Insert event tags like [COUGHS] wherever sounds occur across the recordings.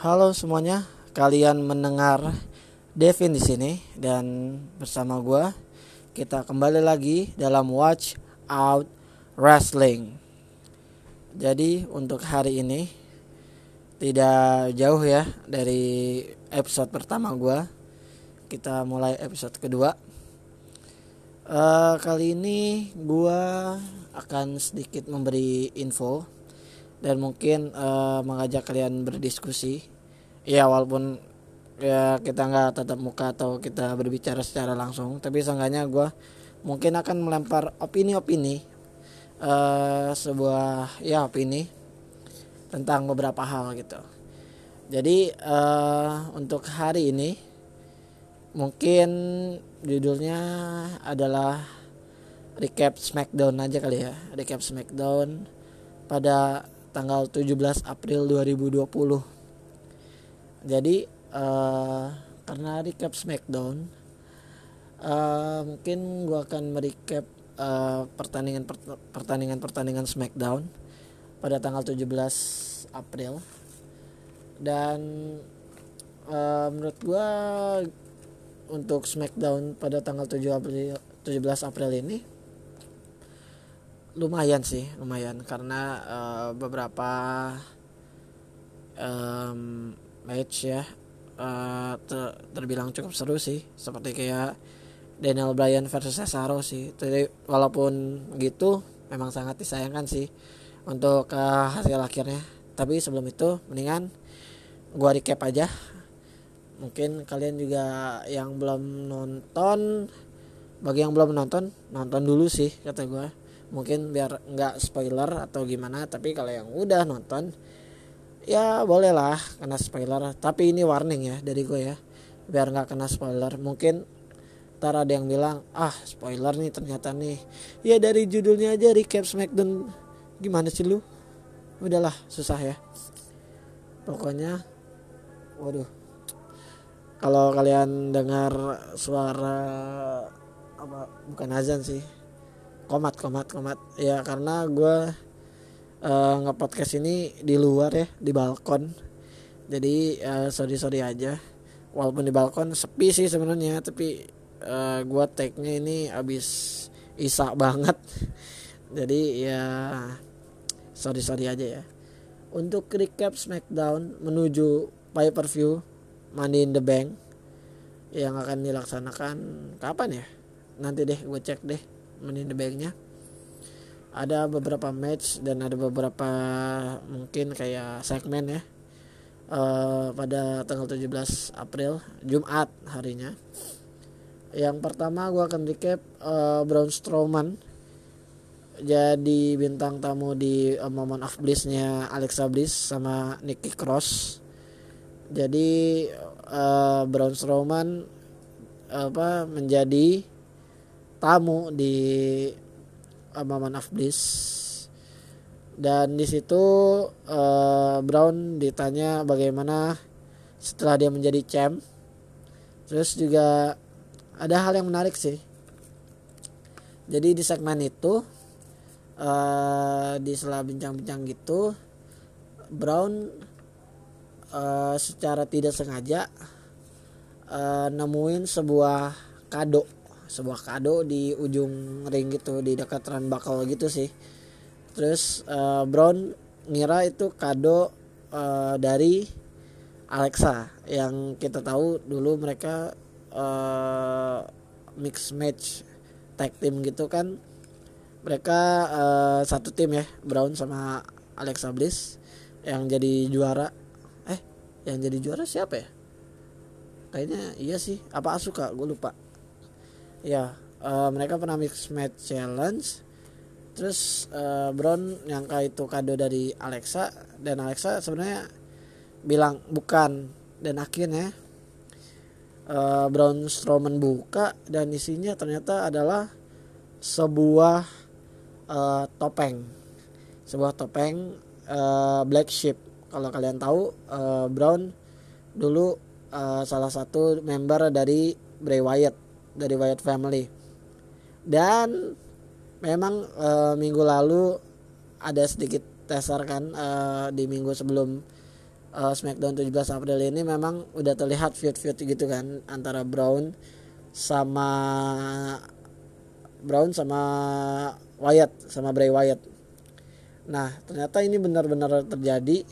Halo semuanya, kalian mendengar Devin di sini dan bersama gue kita kembali lagi dalam Watch Out Wrestling. Jadi untuk hari ini tidak jauh ya dari episode pertama gue. Kita mulai episode kedua. Uh, kali ini gue akan sedikit memberi info dan mungkin uh, mengajak kalian berdiskusi. Ya walaupun ya kita nggak tatap muka atau kita berbicara secara langsung tapi seenggaknya gue mungkin akan melempar opini-opini uh, sebuah ya opini tentang beberapa hal gitu. Jadi uh, untuk hari ini mungkin judulnya adalah recap Smackdown aja kali ya. Recap Smackdown pada tanggal 17 April 2020. Jadi uh, karena recap Smackdown, uh, mungkin gue akan merecap uh, pertandingan pertandingan pertandingan Smackdown pada tanggal 17 April dan uh, menurut gue untuk Smackdown pada tanggal 7 April 17 April ini lumayan sih lumayan. Karena uh, beberapa um, match ya uh, ter terbilang cukup seru sih. Seperti kayak Daniel Bryan versus Cesaro sih. Jadi walaupun gitu memang sangat disayangkan sih untuk uh, hasil akhirnya. Tapi sebelum itu mendingan gua recap aja. Mungkin kalian juga yang belum nonton bagi yang belum nonton nonton dulu sih kata gua mungkin biar nggak spoiler atau gimana tapi kalau yang udah nonton ya bolehlah kena spoiler. Tapi ini warning ya dari gue ya biar nggak kena spoiler. Mungkin ntar ada yang bilang ah spoiler nih ternyata nih. Ya dari judulnya aja recap Smackdown. Gimana sih lu? Udahlah susah ya. Pokoknya waduh. Kalau kalian dengar suara apa bukan azan sih komat komat komat. Ya karena gue uh, ngepodcast ini di luar ya di balkon. Jadi uh, sorry sorry aja. Walaupun di balkon sepi sih sebenarnya tapi uh, gue tag nya ini abis isak banget. [LAUGHS] Jadi ya sorry sorry aja ya. Untuk recap Smackdown menuju pay per view Money in the Bank yang akan dilaksanakan kapan ya? Nanti deh gue cek deh menit banknya ada beberapa match dan ada beberapa mungkin kayak segmen ya. Uh, pada tanggal 17 April Jumat harinya. Yang pertama gue akan recap uh, Braun Strowman jadi bintang tamu di uh, Moment of Blissnya Alexa Bliss sama Nikki Cross. Jadi uh, Braun Strowman apa menjadi tamu di Maman of Bliss dan di situ uh, Brown ditanya bagaimana setelah dia menjadi champ. Terus juga ada hal yang menarik sih. Jadi di segmen itu uh, di sela bincang-bincang gitu Brown uh, secara tidak sengaja uh, nemuin sebuah kado sebuah kado di ujung ring gitu di dekat bakal gitu sih. Terus uh, Brown ngira itu kado uh, dari Alexa yang kita tahu dulu mereka uh, mix match tag team gitu kan. Mereka uh, satu tim ya Brown sama Alexa Bliss yang jadi juara. Eh yang jadi juara siapa ya? Kayaknya iya sih. Apa Asuka? Gue lupa ya uh, mereka pernah mix match challenge. Terus uh, Brown nyangka itu kado dari Alexa dan Alexa sebenarnya bilang bukan. Dan akhirnya uh, Braun Strowman buka dan isinya ternyata adalah sebuah uh, topeng. Sebuah topeng uh, black sheep. Kalau kalian tahu uh, Brown dulu uh, salah satu member dari Bray Wyatt dari Wyatt Family dan memang e, minggu lalu ada sedikit teser kan e, di minggu sebelum uh, Smackdown 17 April ini memang udah terlihat feud-feud gitu kan antara Brown sama Brown sama Wyatt sama Bray Wyatt. Nah ternyata ini benar-benar terjadi.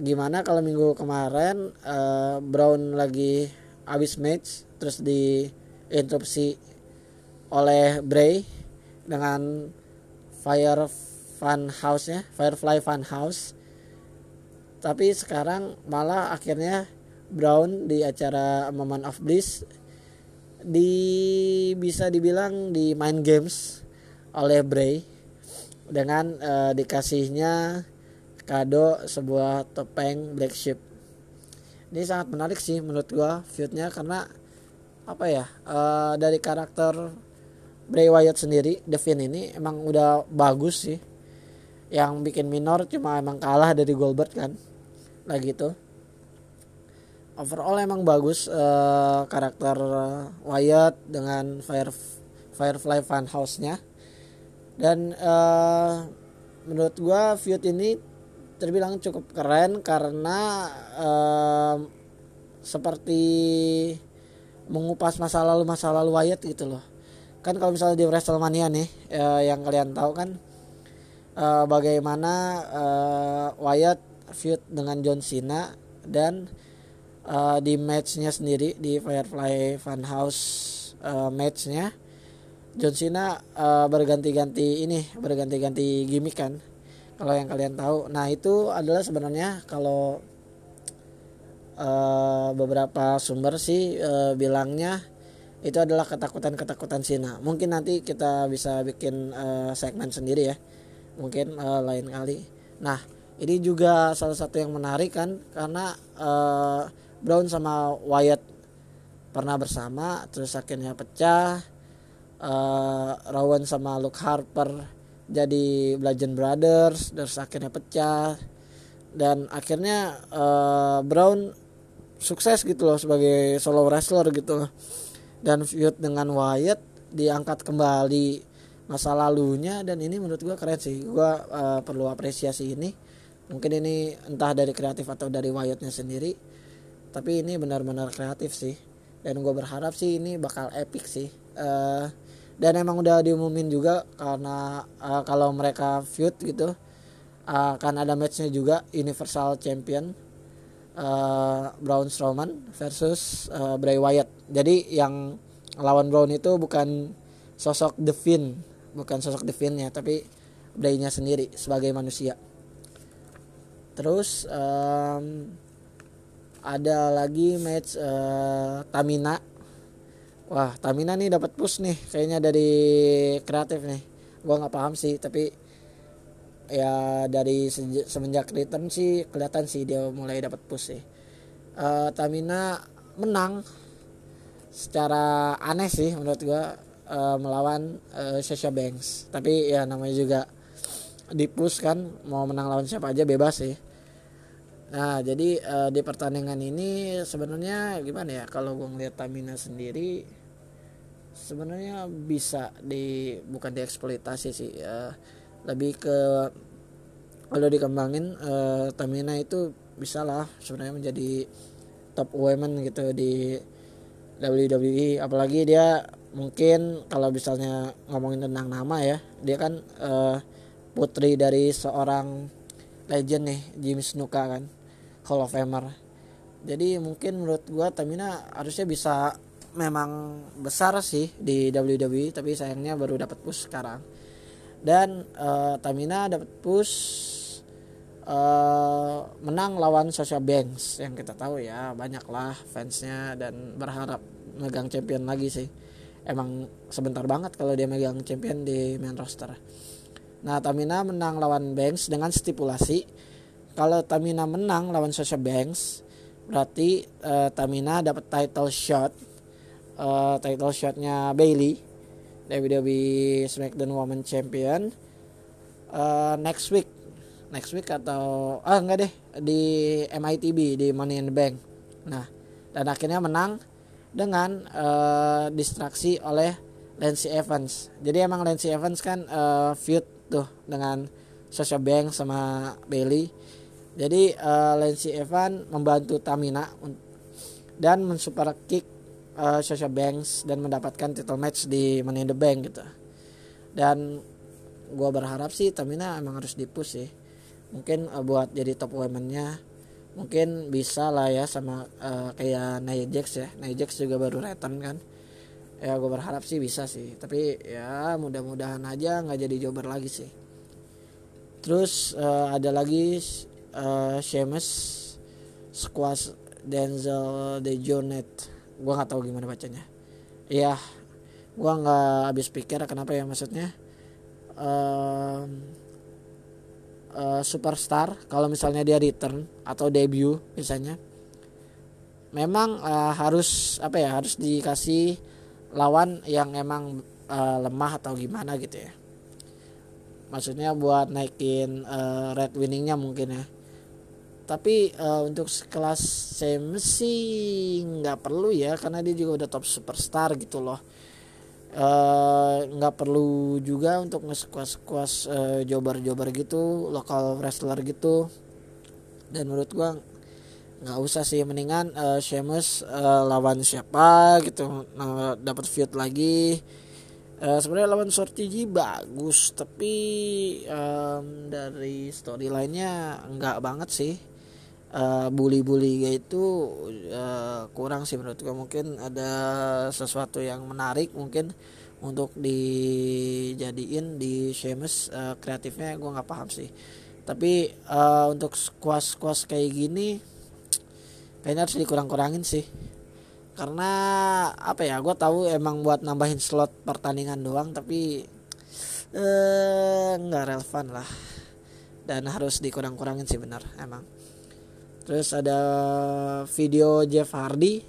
Gimana kalau minggu kemarin uh, Brown lagi habis match terus di interupsi oleh Bray dengan Fire Fun House nya Firefly Fun House. Tapi sekarang malah akhirnya Brown di acara Moment of Bliss di bisa dibilang di main games oleh Bray dengan uh, dikasihnya kado sebuah topeng black sheep. Ini sangat menarik sih menurut gua feudnya karena apa ya uh, dari karakter Bray Wyatt sendiri Devin ini emang udah bagus sih. Yang bikin minor cuma emang kalah dari Goldberg kan lagi gitu. Overall emang bagus uh, karakter Wyatt dengan Fire Firefly Funhouse-nya. Dan uh, menurut gua feud ini terbilang cukup keren karena uh, seperti mengupas masa lalu masa lalu Wyatt gitu loh. Kan kalau misalnya di Wrestlemania nih uh, yang kalian tahu kan uh, bagaimana uh, Wyatt feud dengan John Cena dan uh, di matchnya sendiri di Firefly Funhouse uh, matchnya John Cena uh, berganti-ganti ini berganti-ganti gimmick kan kalau yang kalian tahu. Nah itu adalah sebenarnya kalau uh, beberapa sumber sih uh, bilangnya itu adalah ketakutan-ketakutan Cina. Mungkin nanti kita bisa bikin uh, segmen sendiri ya. Mungkin uh, lain kali. Nah, ini juga salah satu yang menarik kan karena uh, Brown sama Wyatt pernah bersama terus akhirnya pecah. Uh, Rowan sama Luke Harper jadi Bludgeon Brothers terus akhirnya pecah dan akhirnya uh, Brown sukses gitu loh sebagai solo wrestler gitu. Loh dan feud dengan Wyatt diangkat kembali masa lalunya dan ini menurut gue keren sih. Gue uh, perlu apresiasi ini. Mungkin ini entah dari kreatif atau dari Wyattnya sendiri tapi ini benar-benar kreatif sih. Dan gue berharap sih ini bakal epic sih. Uh, dan emang udah diumumin juga karena uh, kalau mereka feud gitu uh, akan ada matchnya juga Universal Champion uh, Braun Strowman versus uh, Bray Wyatt. Jadi yang lawan Braun itu bukan sosok The Finn, bukan sosok The Finn ya, tapi Bray-nya sendiri sebagai manusia. Terus um, ada lagi match uh, Tamina. Wah, Tamina nih dapat push nih kayaknya dari kreatif nih. Gua nggak paham sih, tapi ya dari semenjak return sih kelihatan sih dia mulai dapat push sih. Uh, Tamina menang secara aneh sih menurut gua uh, melawan uh, Sasha Banks. Tapi ya namanya juga di push kan mau menang lawan siapa aja bebas sih. Nah jadi uh, di pertandingan ini sebenarnya gimana ya kalau gua ngeliat Tamina sendiri sebenarnya bisa di bukan dieksploitasi sih uh, lebih ke kalau dikembangin uh, Tamina itu bisa lah sebenarnya menjadi top women gitu di WWE apalagi dia mungkin kalau misalnya ngomongin tentang nama ya dia kan uh, putri dari seorang legend nih Jimmy Snuka kan Hall of Famer. Jadi mungkin menurut gua Tamina harusnya bisa memang besar sih di WWE tapi sayangnya baru dapat push sekarang dan uh, Tamina dapat push uh, menang lawan Sasha Banks yang kita tahu ya banyaklah fansnya dan berharap megang champion lagi sih. Emang sebentar banget kalau dia megang champion di main roster. Nah Tamina menang lawan Banks dengan stipulasi kalau Tamina menang lawan Sasha Banks berarti uh, Tamina dapat title shot uh, title shotnya Bailey WWE SmackDown Women Champion. Uh, next week. Next week atau ah enggak deh. Di MITB di Money in the Bank. Nah dan akhirnya menang dengan uh, distraksi oleh Lacey Evans. Jadi emang Lacey Evans kan uh, feud tuh dengan Sasha Banks sama Bailey jadi uh, Lacey Evan membantu Tamina dan mensuper kick uh, Sasha Banks dan mendapatkan title match di Money in the Bank gitu. Dan gue berharap sih Tamina emang harus dipush sih. Mungkin uh, buat jadi top womennya mungkin bisa lah ya sama uh, kayak Nia Jax ya. Nia Jax juga baru return kan. Ya gue berharap sih bisa sih. Tapi ya mudah-mudahan aja nggak jadi jobber lagi sih. Terus uh, ada lagi uh, Sheamus Squash Denzel Dejonet gue nggak tahu gimana bacanya. Iya gue nggak habis pikir kenapa ya maksudnya uh, uh, superstar kalau misalnya dia return atau debut misalnya memang uh, harus apa ya harus dikasih lawan yang emang uh, lemah atau gimana gitu ya. Maksudnya buat naikin uh, red winningnya mungkin ya tapi uh, untuk kelas Sam sih nggak perlu ya karena dia juga udah top superstar gitu loh. Eh, nggak perlu juga untuk nge-squash uh, jobar-jobar gitu lokal wrestler gitu. Dan menurut gua nggak usah sih mendingan uh, Sheamus uh, lawan siapa gitu uh, dapat feud lagi. Uh, sebenarnya lawan Sortiji bagus tapi um, dari storylinenya nggak banget sih uh, bully-bully itu uh, kurang sih menurut gue mungkin ada sesuatu yang menarik mungkin untuk dijadiin di Sheamus uh, kreatifnya gue nggak paham sih. Tapi uh, untuk squash kayak gini kayaknya harus dikurang-kurangin sih. Karena apa ya gue tahu emang buat nambahin slot pertandingan doang tapi nggak uh, relevan lah. Dan harus dikurang-kurangin sih benar emang terus ada video Jeff Hardy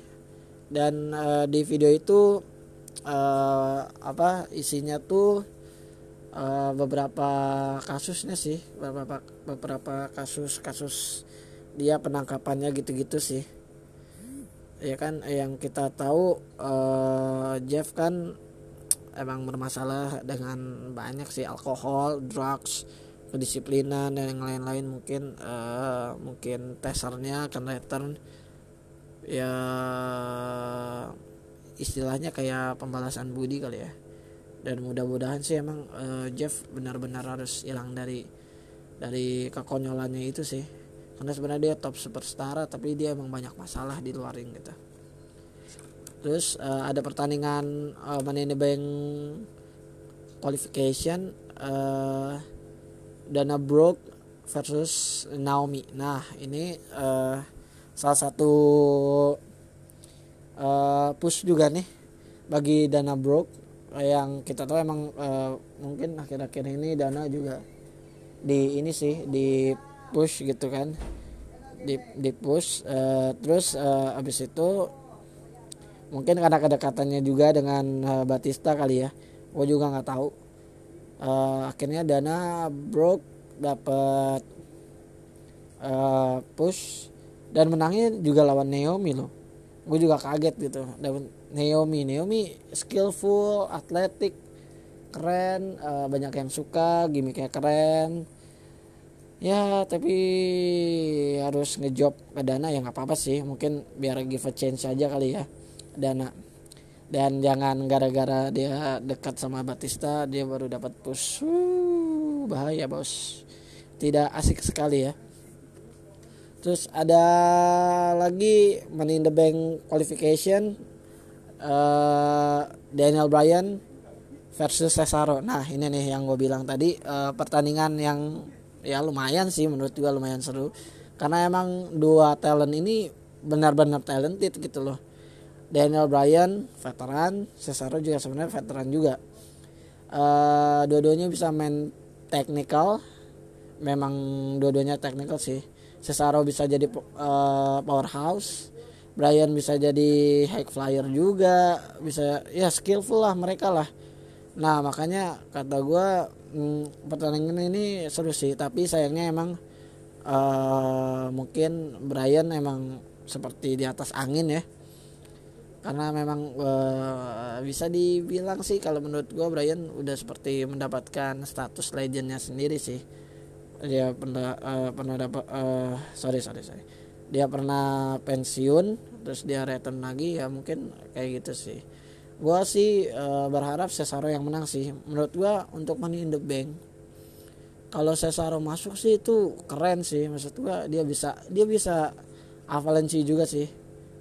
dan uh, di video itu uh, apa isinya tuh uh, beberapa kasusnya sih beberapa beberapa kasus-kasus dia penangkapannya gitu-gitu sih. Ya kan yang kita tahu uh, Jeff kan emang bermasalah dengan banyak sih alkohol, drugs, kedisiplinan dan yang lain-lain mungkin uh, mungkin tesernya akan return. Ya istilahnya kayak pembalasan budi kali ya. Dan mudah-mudahan sih emang uh, Jeff benar-benar harus hilang dari dari kekonyolannya itu sih. Karena sebenarnya dia top superstar tapi dia emang banyak masalah di luar ring gitu. Terus uh, ada pertandingan uh, Money in the Bank qualification uh, Dana Brooke versus Naomi. Nah ini uh, salah satu uh, push juga nih bagi Dana Brooke yang kita tahu emang uh, mungkin akhir-akhir ini Dana juga di ini sih di push gitu kan. Di di push uh, terus uh, abis itu mungkin karena kedekatannya juga dengan uh, Batista kali ya. Gue juga nggak tahu uh, akhirnya dana broke dapat uh, push dan menangnya juga lawan Naomi loh. Gue juga kaget gitu dapat Naomi. Naomi skillful atletik keren uh, banyak yang suka gimmicknya keren. Ya tapi harus ngejob ke dana ya nggak apa-apa sih. Mungkin biar give a chance aja kali ya dana dan jangan gara-gara dia dekat sama Batista dia baru dapat push. Uh, bahaya bos. Tidak asik sekali ya. Terus ada lagi Money in the Bank qualification uh, Daniel Bryan versus Cesaro. Nah ini nih yang gue bilang tadi uh, pertandingan yang ya lumayan sih menurut gue lumayan seru. Karena emang dua talent ini benar-benar talented gitu loh Daniel Bryan veteran. Cesaro juga sebenarnya veteran juga. Uh, dua-duanya bisa main technical. Memang dua-duanya technical sih. Cesaro bisa jadi uh, powerhouse. Bryan bisa jadi high flyer juga. Bisa ya skillful lah mereka lah. Nah makanya kata gue hmm, pertandingan ini seru sih. Tapi sayangnya emang uh, mungkin Bryan emang seperti di atas angin ya karena memang uh, bisa dibilang sih kalau menurut gue Brian udah seperti mendapatkan status legendnya sendiri sih. Dia pernah uh, pernah dapat uh, sorry sorry sorry. Dia pernah pensiun terus dia return lagi ya mungkin kayak gitu sih. Gua sih uh, berharap Cesaro yang menang sih. Menurut gua untuk Money in the Bank kalau Cesaro masuk sih itu keren sih. Maksud gua dia bisa dia bisa avalanche juga sih.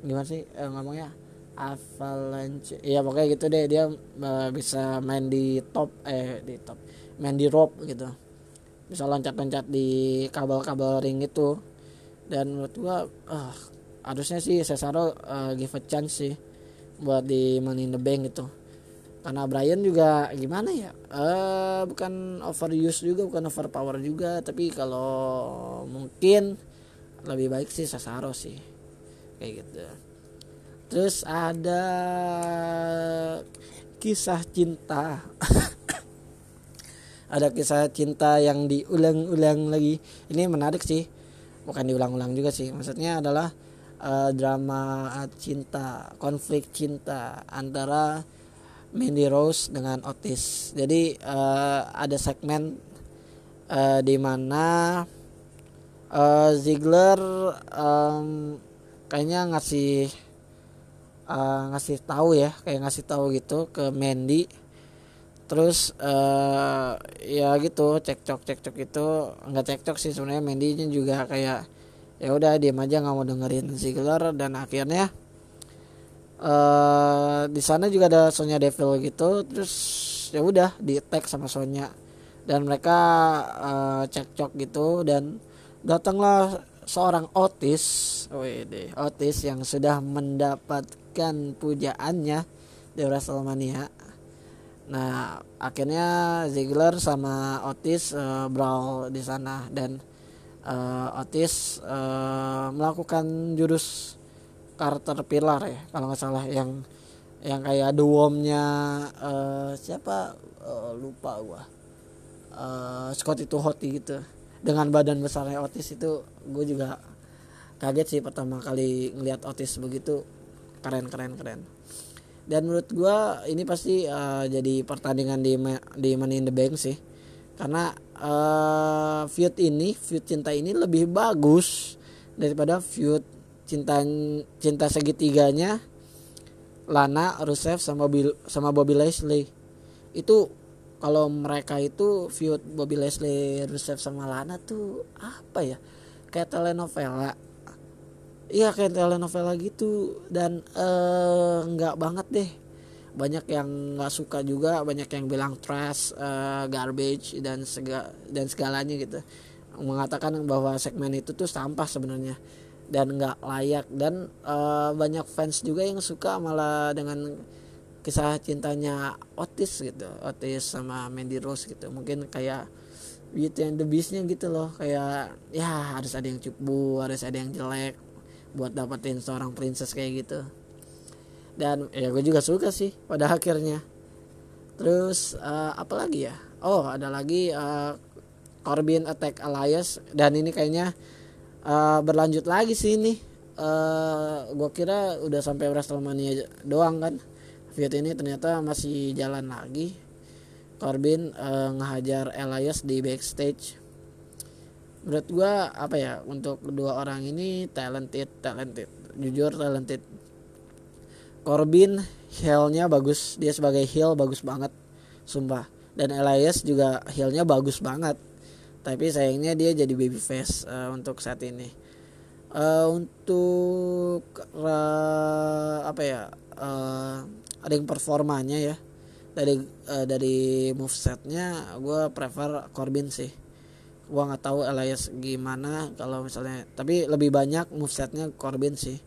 Gimana sih eh, ngomongnya avalanche. Ya pokoknya gitu deh. Dia uh, bisa main di top eh di top. Main di rope gitu. Bisa loncat-loncat di kabel-kabel ring itu. Dan menurut gua uh, harusnya sih Cesaro uh, give a chance sih buat di Money in the Bank itu karena Brian juga gimana ya? Uh, bukan overuse juga bukan overpower juga. Tapi kalau mungkin lebih baik sih Cesaro sih. Kayak gitu terus ada kisah cinta. [COUGHS] Ada kisah cinta yang diulang-ulang lagi. Ini menarik sih. Bukan diulang-ulang juga sih. Maksudnya adalah uh, drama cinta konflik cinta antara Mandy Rose dengan Otis. Jadi uh, ada segmen uh, di mana uh, Ziegler um, kayaknya ngasih uh, ngasih tahu ya kayak ngasih tahu gitu ke Mandy. Terus uh, ya gitu cekcok cekcok itu nggak cekcok sih sebenarnya Mandy juga kayak ya udah diam aja nggak mau dengerin Ziggler dan akhirnya uh, di sana juga ada Sonya Devil gitu. Terus ya udah di tag sama Sonya. Dan mereka uh, cekcok gitu. Dan datanglah seorang Otis, wede, Otis yang sudah mendapatkan pujaannya di WrestleMania Nah, akhirnya Ziggler sama Otis uh, brawl di sana dan uh, Otis uh, melakukan jurus Carter Pillar ya kalau nggak salah yang yang kayak the wormnya uh, siapa? Uh, lupa gua. Uh, Scotty Hoti gitu. Dengan badan besarnya Otis itu gue juga kaget sih pertama kali ngeliat Otis begitu keren keren keren. Dan menurut gue ini pasti uh, jadi pertandingan di di Money in the Bank sih. Karena uh, feud ini feud cinta ini lebih bagus daripada feud cinta cinta segitiganya Lana Rusev sama Bobby, sama Bobby Leslie itu kalau mereka itu feud Bobby Leslie Rusev sama Lana tuh apa ya? Kayak telenovela iya kayak telenovela gitu. Dan uh, nggak banget deh. Banyak yang nggak suka juga. Banyak yang bilang trash uh, garbage dan sega dan segalanya gitu. Mengatakan bahwa segmen itu tuh sampah sebenarnya. Dan nggak layak. Dan uh, banyak fans juga yang suka malah dengan kisah cintanya Otis gitu. Otis sama Mandy Rose gitu. Mungkin kayak Beauty and the Beastnya gitu loh. Kayak ya harus ada yang cupu harus ada yang jelek buat dapetin seorang princess kayak gitu. Dan ya gue juga suka sih pada akhirnya. Terus uh, apa lagi ya? Oh ada lagi uh, Corbin Attack Alliance dan ini kayaknya uh, berlanjut lagi sih ini. Uh, gue kira udah sampai Wrestlemania doang kan. Feud ini ternyata masih jalan lagi. Corbin uh, ngehajar Elias di backstage menurut gue apa ya untuk kedua orang ini talented talented jujur talented. Corbin heelnya bagus. Dia sebagai heel bagus banget sumpah. Dan Elias juga heelnya bagus banget. Tapi sayangnya dia jadi baby face uh, untuk saat ini. Uh, untuk uh, apa ya uh, ada yang performanya ya dari uh, dari movesetnya gue prefer Corbin sih gua nggak tahu Elias gimana. Kalau misalnya tapi lebih banyak movesetnya Corbin sih.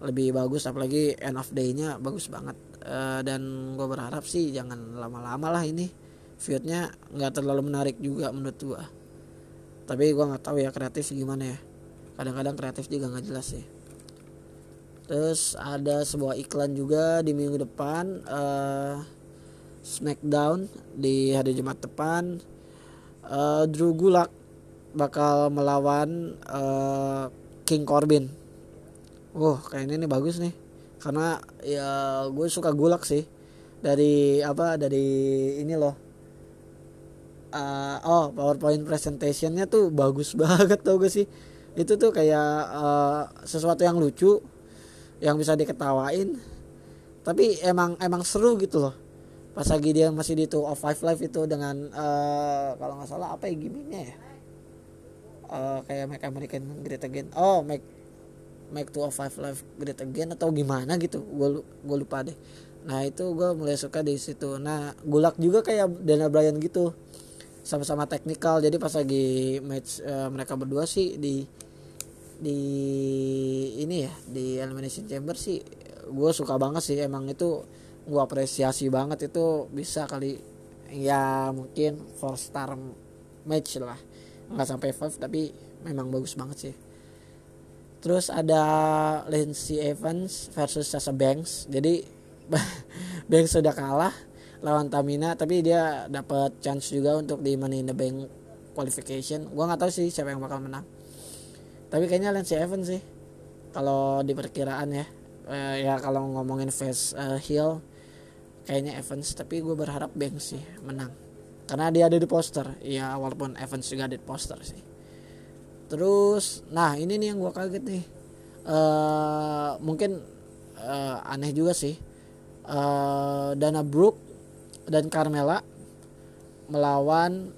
Lebih bagus apalagi end of day-nya bagus banget. Uh, dan gue berharap sih jangan lama-lama lah ini feudnya nggak terlalu menarik juga menurut gua. Tapi gua nggak tahu ya kreatif gimana ya. Kadang-kadang kreatif juga nggak jelas sih. Terus ada sebuah iklan juga di minggu depan uh, Smackdown di hari Jumat depan uh, Drew Gulak bakal melawan uh, King Corbin. Wah, kayaknya ini bagus nih. Karena ya gue suka Gulak sih. Dari apa? Dari ini loh. uh, oh PowerPoint presentationnya tuh bagus [LAUGHS] banget tau gak sih itu tuh kayak uh, sesuatu yang lucu yang bisa diketawain tapi emang emang seru gitu loh pas lagi dia masih di two of five live itu dengan uh, kalau nggak salah apa ya gimmicknya ya? Uh, kayak make American Great Again. Oh make make two of five live Great Again atau gimana gitu. Gue gue lupa deh. Nah itu gue mulai suka di situ. Nah gulak juga kayak Dana Bryan gitu. Sama-sama teknikal jadi pas lagi match uh, mereka berdua sih di di ini ya di elimination chamber sih gue suka banget sih. Emang itu gue apresiasi banget itu bisa kali ya mungkin four star match lah. Nggak sampai five tapi memang bagus banget sih. Terus ada Lindsey Evans versus Sasha Banks. Jadi [LAUGHS] Banks sudah kalah lawan Tamina tapi dia dapat chance juga untuk di Money in the Bank qualification. Gue nggak tahu sih siapa yang bakal menang. Tapi kayaknya Lindsey Evans sih kalau di perkiraan ya. Uh, ya kalau ngomongin face uh, heel kayaknya Evans tapi gue berharap Banks sih menang. Karena dia ada di poster. Ya walaupun Evans juga ada di poster sih. Terus nah ini nih yang gue kaget nih. Uh, mungkin uh, aneh juga sih. Uh, Dana Brooke dan Carmela melawan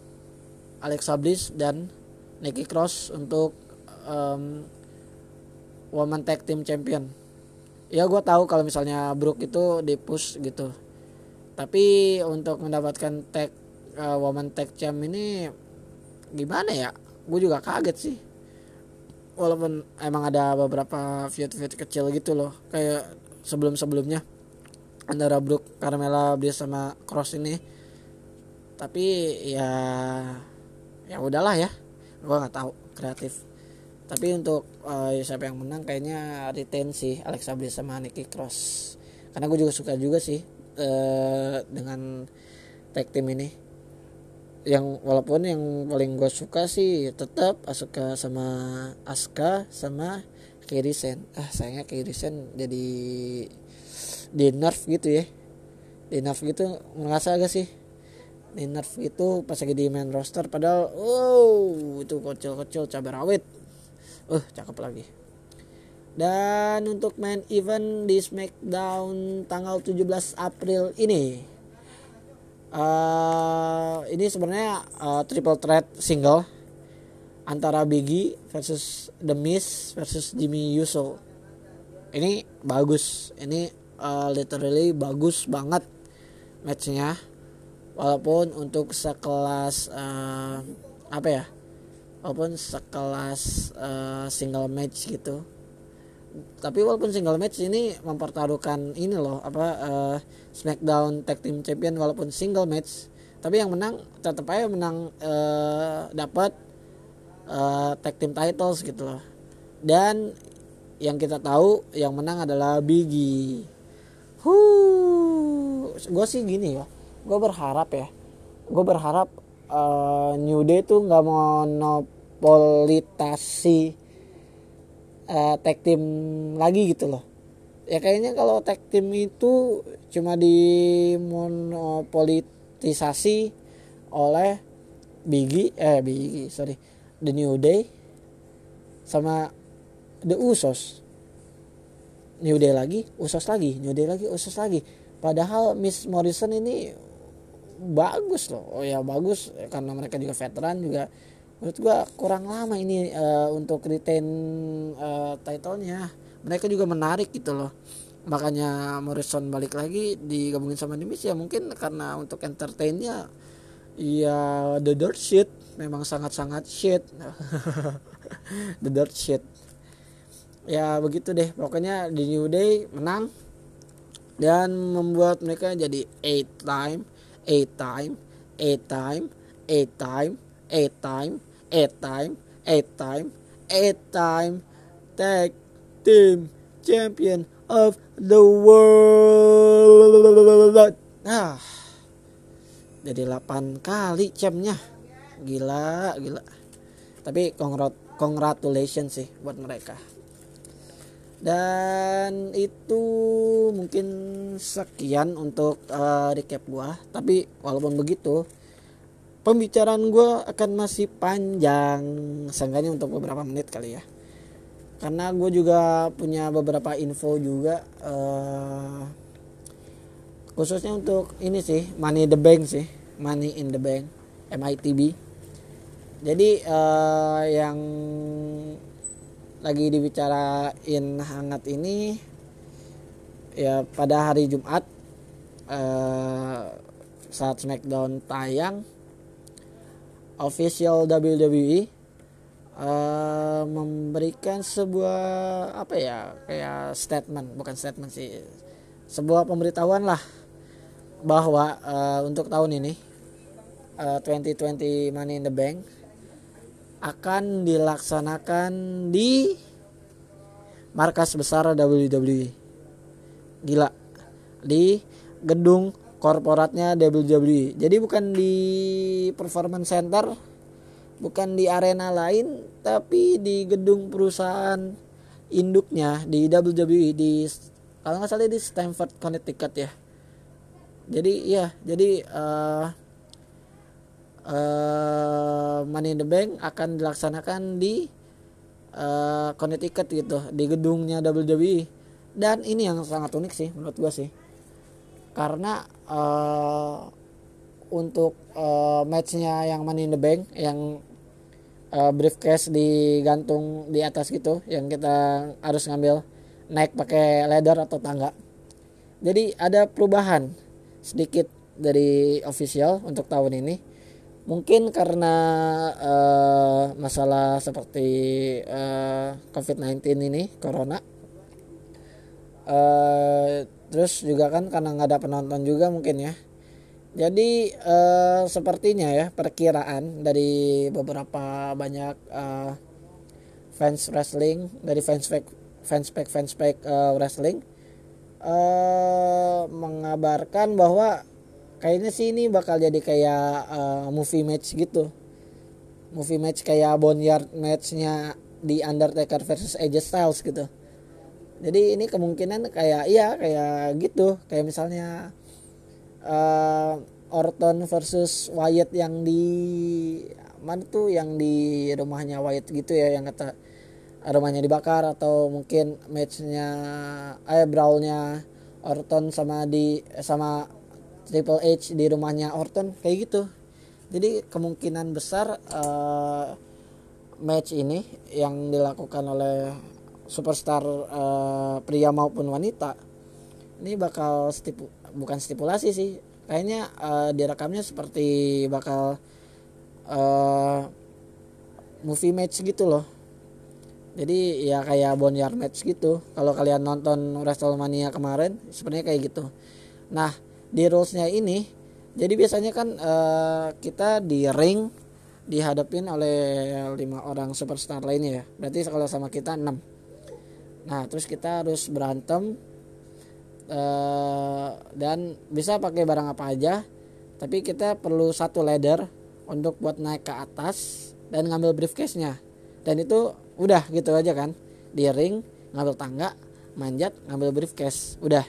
Alexa Bliss dan Nikki Cross untuk um, woman tag team champion. Ya gue tahu kalau misalnya Brook itu di push gitu tapi untuk mendapatkan tag uh, woman tag champ ini gimana ya? Gue juga kaget sih. Walaupun emang ada beberapa feud-feud kecil gitu loh kayak sebelum-sebelumnya. Antara Brook Carmela Bliss sama Cross ini. Tapi ya ya udahlah ya. Gue nggak tahu kreatif. Tapi untuk uh, siapa yang menang kayaknya retain sih Alexa Bliss sama Nikki Cross. Karena gue juga suka juga sih uh, dengan tag team ini. Yang walaupun yang paling gue suka sih tetap Asuka sama Aska sama Kirisen ah sayangnya Kirisen jadi di nerf gitu ya. Di nerf gitu ngerasa agak sih. Di nerf itu pas lagi di main roster padahal oh itu kecil-kecil cabai rawit. Uh cakep lagi dan untuk main event di Smackdown tanggal 17 April ini uh, ini sebenarnya uh, triple threat single antara Biggie versus The Miz versus Jimmy Uso. Ini bagus. Ini uh, literally bagus banget matchnya. Walaupun untuk sekelas uh, apa ya? Walaupun sekelas uh, single match gitu tapi walaupun single match ini mempertaruhkan ini loh apa uh, Smackdown Tag Team Champion walaupun single match tapi yang menang tetap aja menang uh, dapat uh, tag team titles gitu loh dan yang kita tahu yang menang adalah Biggie. Huh, gue sih gini ya, gue berharap ya, gue berharap uh, New Day tuh nggak monopolitasi uh, tag team lagi gitu loh. Ya kayaknya kalau tag team itu cuma dimonopolitisasi oleh Biggie eh Biggie sorry The New Day sama The Usos. New Day lagi Usos lagi New Day lagi Usos lagi. Padahal Miss Morrison ini bagus loh. Oh ya bagus karena mereka juga veteran juga menurut gua kurang lama ini uh, untuk retain uh, titlenya. Mereka juga menarik gitu loh. Makanya Morrison balik lagi digabungin sama Demis ya mungkin karena untuk entertainnya ya the dirt shit. Memang sangat-sangat shit. [LAUGHS] The dirt shit. Ya begitu deh. Pokoknya di New Day menang dan membuat mereka jadi eight time a time, a time, a time, a time, a time, a time, a time, tag team champion of the world. Ah, jadi 8 kali chamnya. Gila, gila. Tapi congratulations sih buat mereka dan itu mungkin sekian untuk uh, recap gua tapi walaupun begitu pembicaraan gue akan masih panjang seenggaknya untuk beberapa menit kali ya. Karena gue juga punya beberapa info juga uh, khususnya untuk ini sih money the bank sih money in the bank MITB jadi uh, yang lagi dibicarain hangat ini ya pada hari Jumat uh, saat Smackdown tayang official WWE uh, memberikan sebuah apa ya kayak statement bukan statement sih sebuah pemberitahuan lah bahwa uh, untuk tahun ini uh, 2020 Money in the Bank akan dilaksanakan di markas besar WWE gila. Di gedung korporatnya WWE. Jadi bukan di performance center, bukan di arena lain, tapi di gedung perusahaan induknya di WWE di kalau nggak salah di Stamford Connecticut ya. Jadi iya, jadi uh, uh, Money in the Bank akan dilaksanakan di uh, Connecticut gitu, di gedungnya WWE. Dan ini yang sangat unik sih menurut gua sih karena uh, untuk uh, matchnya yang Money in the Bank yang uh, briefcase digantung di atas gitu yang kita harus ngambil naik pakai ladder atau tangga. Jadi ada perubahan sedikit dari official untuk tahun ini. Mungkin karena uh, masalah seperti uh, COVID-19 ini corona uh, terus juga kan karena nggak ada penonton juga mungkin ya. Jadi uh, sepertinya ya perkiraan dari beberapa banyak uh, fans wrestling dari fans pack fans pack fans pack uh, wrestling uh, mengabarkan bahwa kayaknya sih ini bakal jadi kayak uh, movie match gitu. Movie match kayak boneyard matchnya di Undertaker versus AJ Styles gitu jadi ini kemungkinan kayak iya kayak gitu. Kayak misalnya uh, Orton versus Wyatt yang di mana tuh yang di rumahnya Wyatt gitu ya yang kata rumahnya dibakar atau mungkin matchnya eh brawlnya Orton sama di sama Triple H di rumahnya Orton kayak gitu. Jadi kemungkinan besar uh, match ini yang dilakukan oleh superstar uh, pria maupun wanita ini bakal stipu bukan stipulasi sih. Kayaknya uh, direkamnya seperti bakal uh, movie match gitu loh. Jadi ya kayak boneyard match gitu. Kalau kalian nonton Wrestlemania kemarin sebenarnya kayak gitu. Nah di rulesnya ini jadi biasanya kan uh, kita di ring dihadapin oleh lima orang superstar lainnya ya. Berarti kalau sama kita enam nah terus kita harus berantem uh, dan bisa pakai barang apa aja tapi kita perlu satu ladder untuk buat naik ke atas dan ngambil briefcase nya dan itu udah gitu aja kan di ring ngambil tangga manjat ngambil briefcase udah.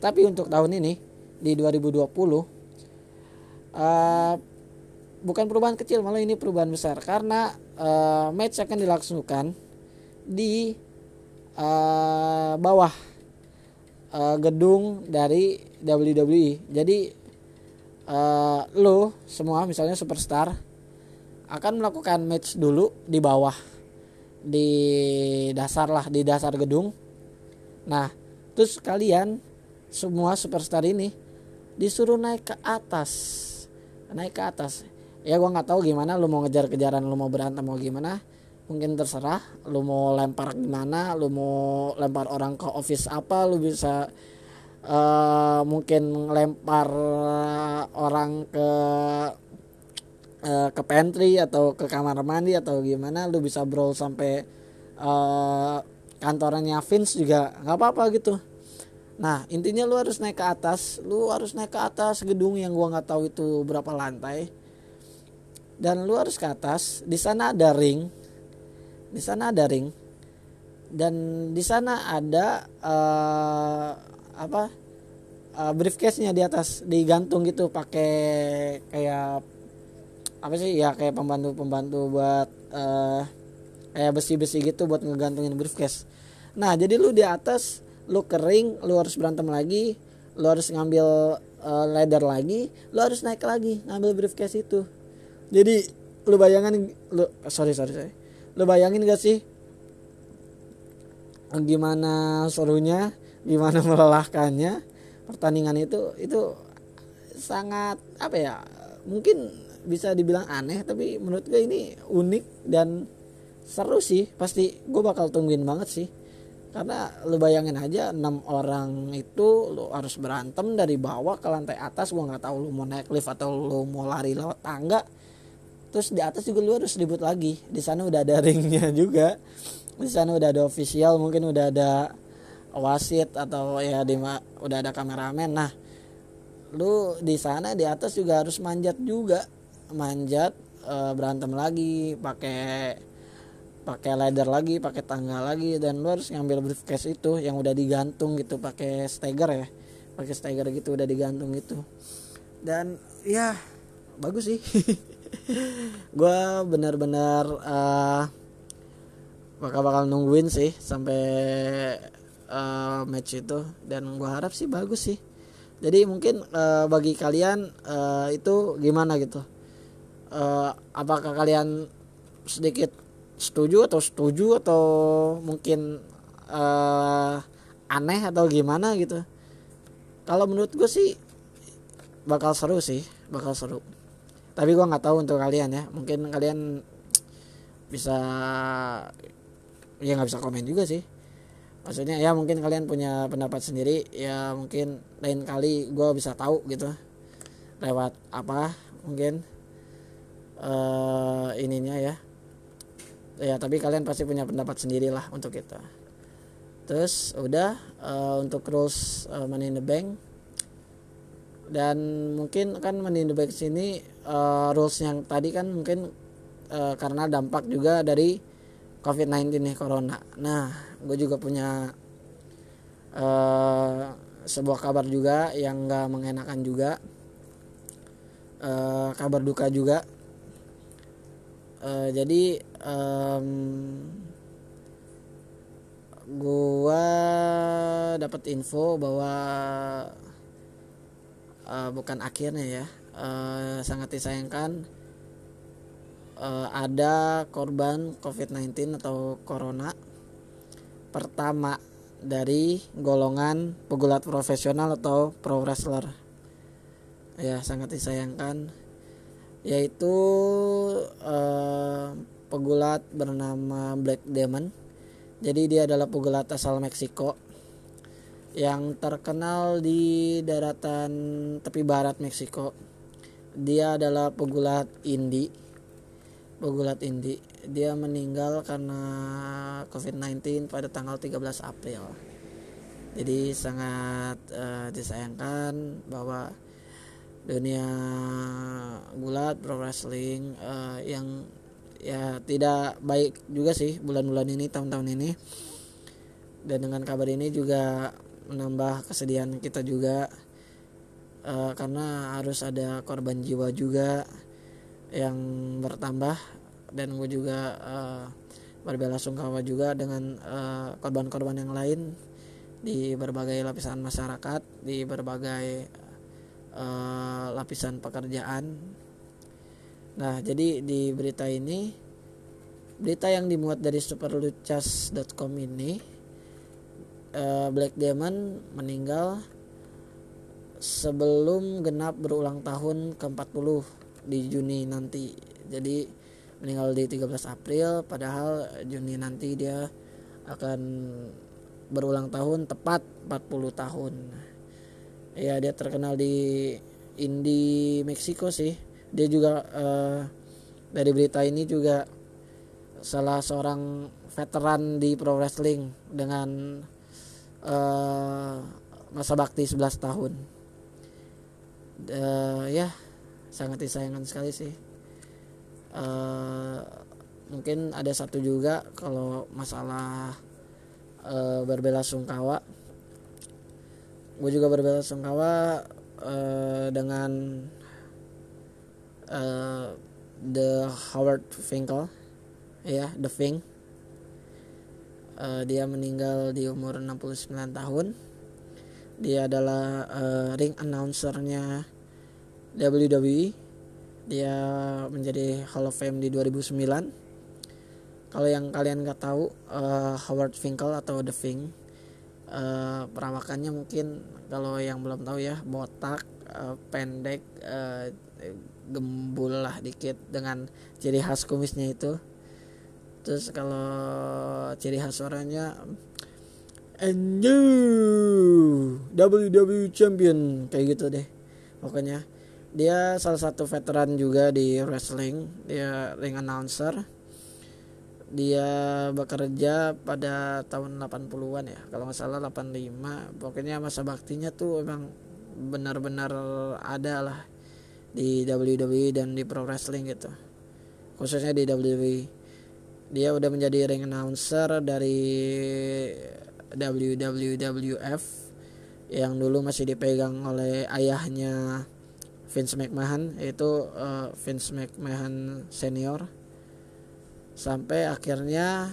Tapi untuk tahun ini di 2020 uh, eh, bukan perubahan kecil malah ini perubahan besar. Karena uh, match akan dilangsungkan di uh, bawah uh, gedung dari WWE. Jadi uh, lo semua misalnya superstar akan melakukan match dulu di bawah di dasar lah di dasar gedung. Nah, terus kalian semua superstar ini disuruh naik ke atas, naik ke atas. Ya gua nggak tahu gimana lu mau ngejar-kejaran, lu mau berantem mau gimana mungkin terserah lu mau lempar gimana lu mau lempar orang ke office apa lu bisa uh, mungkin lempar orang ke uh, ke pantry atau ke kamar mandi atau gimana lu bisa brawl sampai uh, kantornya Vince juga nggak apa-apa gitu. Nah intinya lu harus naik ke atas lu harus naik ke atas gedung yang gua nggak tahu itu berapa lantai dan lu harus ke atas. Di sana ada ring di sana ada ring. Dan di sana ada uh, apa uh, briefcase-nya di atas digantung gitu pakai kayak apa sih ya kayak pembantu pembantu buat uh, kayak besi-besi gitu buat ngegantungin briefcase. Nah jadi lu di atas lu kering lu harus berantem lagi lu harus ngambil uh, ladder lagi lu harus naik lagi ngambil briefcase itu. Jadi lu bayangin lu sorry sorry sorry lu bayangin gak sih? Gimana serunya gimana [LAUGHS] melelahkannya pertandingan itu itu sangat apa ya mungkin bisa dibilang aneh tapi menurut gue ini unik dan seru sih. Pasti gue bakal tungguin banget sih. Karena lu bayangin aja enam orang itu lu harus berantem dari bawah ke lantai atas. Gue nggak tahu lu mau naik lift atau lu mau lari lewat tangga terus di atas juga lu harus ribut lagi. Di sana udah ada [LAUGHS] ringnya juga. Di sana udah ada official mungkin udah ada wasit atau ya di udah ada kameramen. Nah lu di sana di atas juga harus manjat juga. Manjat uh, berantem lagi pakai pakai ladder lagi pakai tangga lagi dan lu harus ngambil briefcase itu yang udah digantung gitu pakai steger ya. Pakai steger gitu udah digantung gitu. Dan ya bagus sih [LAUGHS] gue benar-benar uh, bakal bakal nungguin sih sampai uh, match itu. Dan gue harap sih bagus sih. Jadi mungkin uh, bagi kalian uh, itu gimana gitu? Uh, apakah kalian sedikit setuju atau setuju atau mungkin uh, aneh atau gimana gitu? Kalau menurut gue sih bakal seru sih bakal seru tapi gue nggak tahu untuk kalian ya. Mungkin kalian bisa ya nggak bisa komen juga sih. Maksudnya ya mungkin kalian punya pendapat sendiri. Ya mungkin lain kali gue bisa tahu gitu. Lewat apa mungkin. Uh, ininya ya. Ya tapi kalian pasti punya pendapat sendiri lah untuk kita. Terus udah uh, untuk rules uh, money in the bank dan mungkin kan in the bank sini uh, rules yang tadi kan mungkin uh, karena dampak juga dari covid-19 nih corona. Nah gue juga punya uh, sebuah kabar juga yang gak mengenakan juga. Uh, kabar duka juga. Uh, jadi um, gua dapat info bahwa uh, bukan akhirnya ya. Uh, sangat disayangkan uh, ada korban COVID-19 atau corona pertama dari golongan pegulat profesional atau pro wrestler. Ya sangat disayangkan. Yaitu uh, pegulat bernama Black Demon. Jadi dia adalah pegulat asal Meksiko yang terkenal di daratan tepi barat Meksiko. Dia adalah pegulat indie. Pegulat indie. Dia meninggal karena COVID-19 pada tanggal 13 April. Jadi sangat uh, disayangkan bahwa dunia gulat pro wrestling uh, yang ya tidak baik juga sih bulan-bulan ini tahun-tahun ini dan dengan kabar ini juga menambah kesedihan kita juga uh, karena harus ada korban jiwa juga yang bertambah dan gue juga uh, berbela sungkawa juga dengan korban-korban uh, yang lain di berbagai lapisan masyarakat di berbagai uh, lapisan pekerjaan. Nah, jadi di berita ini berita yang dimuat dari superluchas.com ini uh, Black Demon meninggal sebelum genap berulang tahun ke-40 di Juni nanti. Jadi meninggal di 13 April padahal Juni nanti dia akan berulang tahun tepat 40 tahun ya dia terkenal di indie Meksiko sih dia juga uh, dari berita ini juga salah seorang veteran di pro wrestling dengan uh, masa bakti 11 tahun. Uh, ya sangat disayangkan sekali sih. Uh, mungkin ada satu juga kalau masalah uh, berbela sungkawa. Gue juga berbela sungkawa uh, dengan uh, The Howard Finkel ya The Fink uh, dia meninggal di umur 69 tahun. Dia adalah uh, ring announcernya WWE dia menjadi Hall of Fame di 2009 kalau yang kalian nggak tahu uh, Howard Finkel atau The Fink uh, perawakannya mungkin kalau yang belum tahu ya botak uh, pendek uh, gembul lah dikit dengan ciri khas kumisnya itu terus kalau ciri khas suaranya and you WWE champion kayak gitu deh pokoknya. Dia salah satu veteran juga di wrestling dia ring announcer. Dia bekerja pada tahun 80-an ya kalau nggak salah 85 pokoknya masa baktinya tuh emang benar-benar ada lah di WWE dan di pro wrestling gitu. Khususnya di WWE dia udah menjadi ring announcer dari WWF yang dulu masih dipegang oleh ayahnya Vince McMahon yaitu uh, Vince McMahon senior. Sampai akhirnya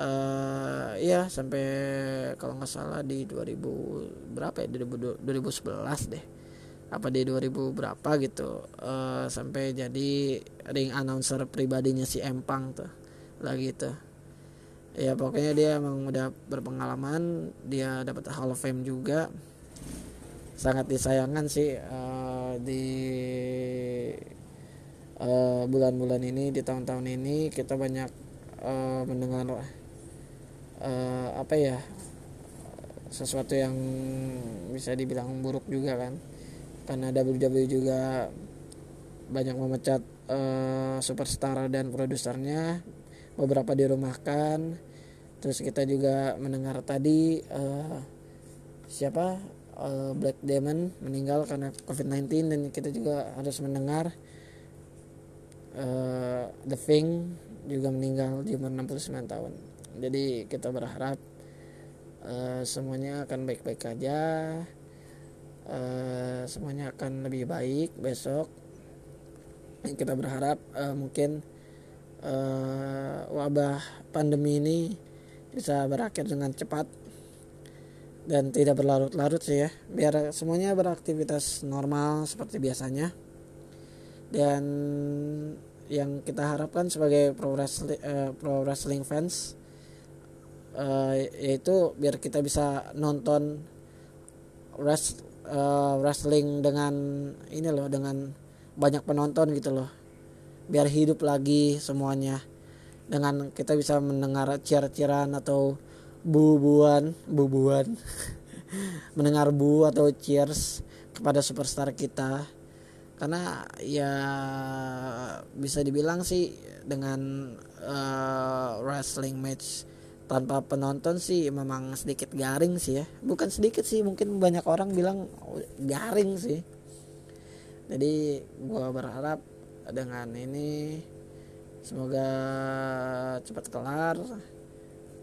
uh, ya sampai kalau nggak salah di 2000 berapa ya? 2000, 2011 deh apa di 2000 berapa gitu uh, sampai jadi ring announcer pribadinya si Empang tuh lagi tuh. Ya pokoknya dia emang udah berpengalaman dia dapat Hall of Fame juga. Sangat disayangkan sih uh, di Eh, bulan-bulan uh, ini di tahun-tahun ini kita banyak uh, mendengar uh, apa ya sesuatu yang bisa dibilang buruk juga kan karena WWE juga banyak memecat uh, superstar dan produsernya. Beberapa dirumahkan. Terus kita juga mendengar tadi uh, siapa? Uh, Black Demon meninggal karena COVID-19 dan kita juga harus mendengar. Uh, The Thing juga meninggal di umur 69 tahun. Jadi kita berharap uh, semuanya akan baik-baik aja uh, semuanya akan lebih baik besok. Kita berharap uh, mungkin uh, wabah pandemi ini bisa berakhir dengan cepat dan tidak berlarut-larut sih ya. Biar semuanya beraktivitas normal seperti biasanya. Dan yang kita harapkan sebagai pro wrestling, uh, pro wrestling fans uh, yaitu biar kita bisa nonton rest, uh, wrestling dengan ini loh dengan banyak penonton gitu loh. Biar hidup lagi semuanya. Dengan kita bisa mendengar cheer-cheeran atau bubuan bubuan. [LAUGHS] Mendengar bu atau cheers kepada superstar kita. Karena ya bisa dibilang sih dengan uh, wrestling match tanpa penonton sih memang sedikit garing sih ya. Bukan sedikit sih mungkin banyak orang bilang garing sih. Jadi gue berharap dengan ini semoga cepat kelar.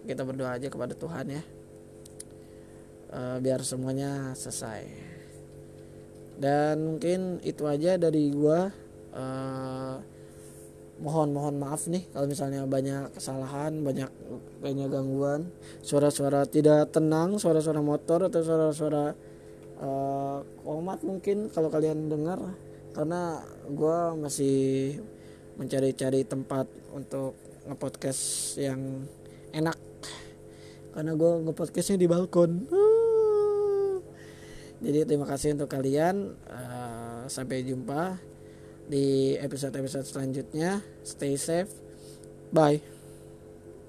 Kita berdoa aja kepada Tuhan ya. Uh, biar semuanya selesai. Dan mungkin itu aja dari gua. Uh, mohon mohon maaf nih kalau misalnya banyak kesalahan banyak banyak gangguan. Suara-suara tidak tenang suara-suara motor atau suara-suara uh, komat mungkin kalau kalian dengar. Karena gue masih mencari-cari tempat untuk ngepodcast yang enak. Karena gue ngepodcastnya di balkon. Jadi terima kasih untuk kalian. Uh, sampai jumpa di episode-episode selanjutnya. Stay safe. Bye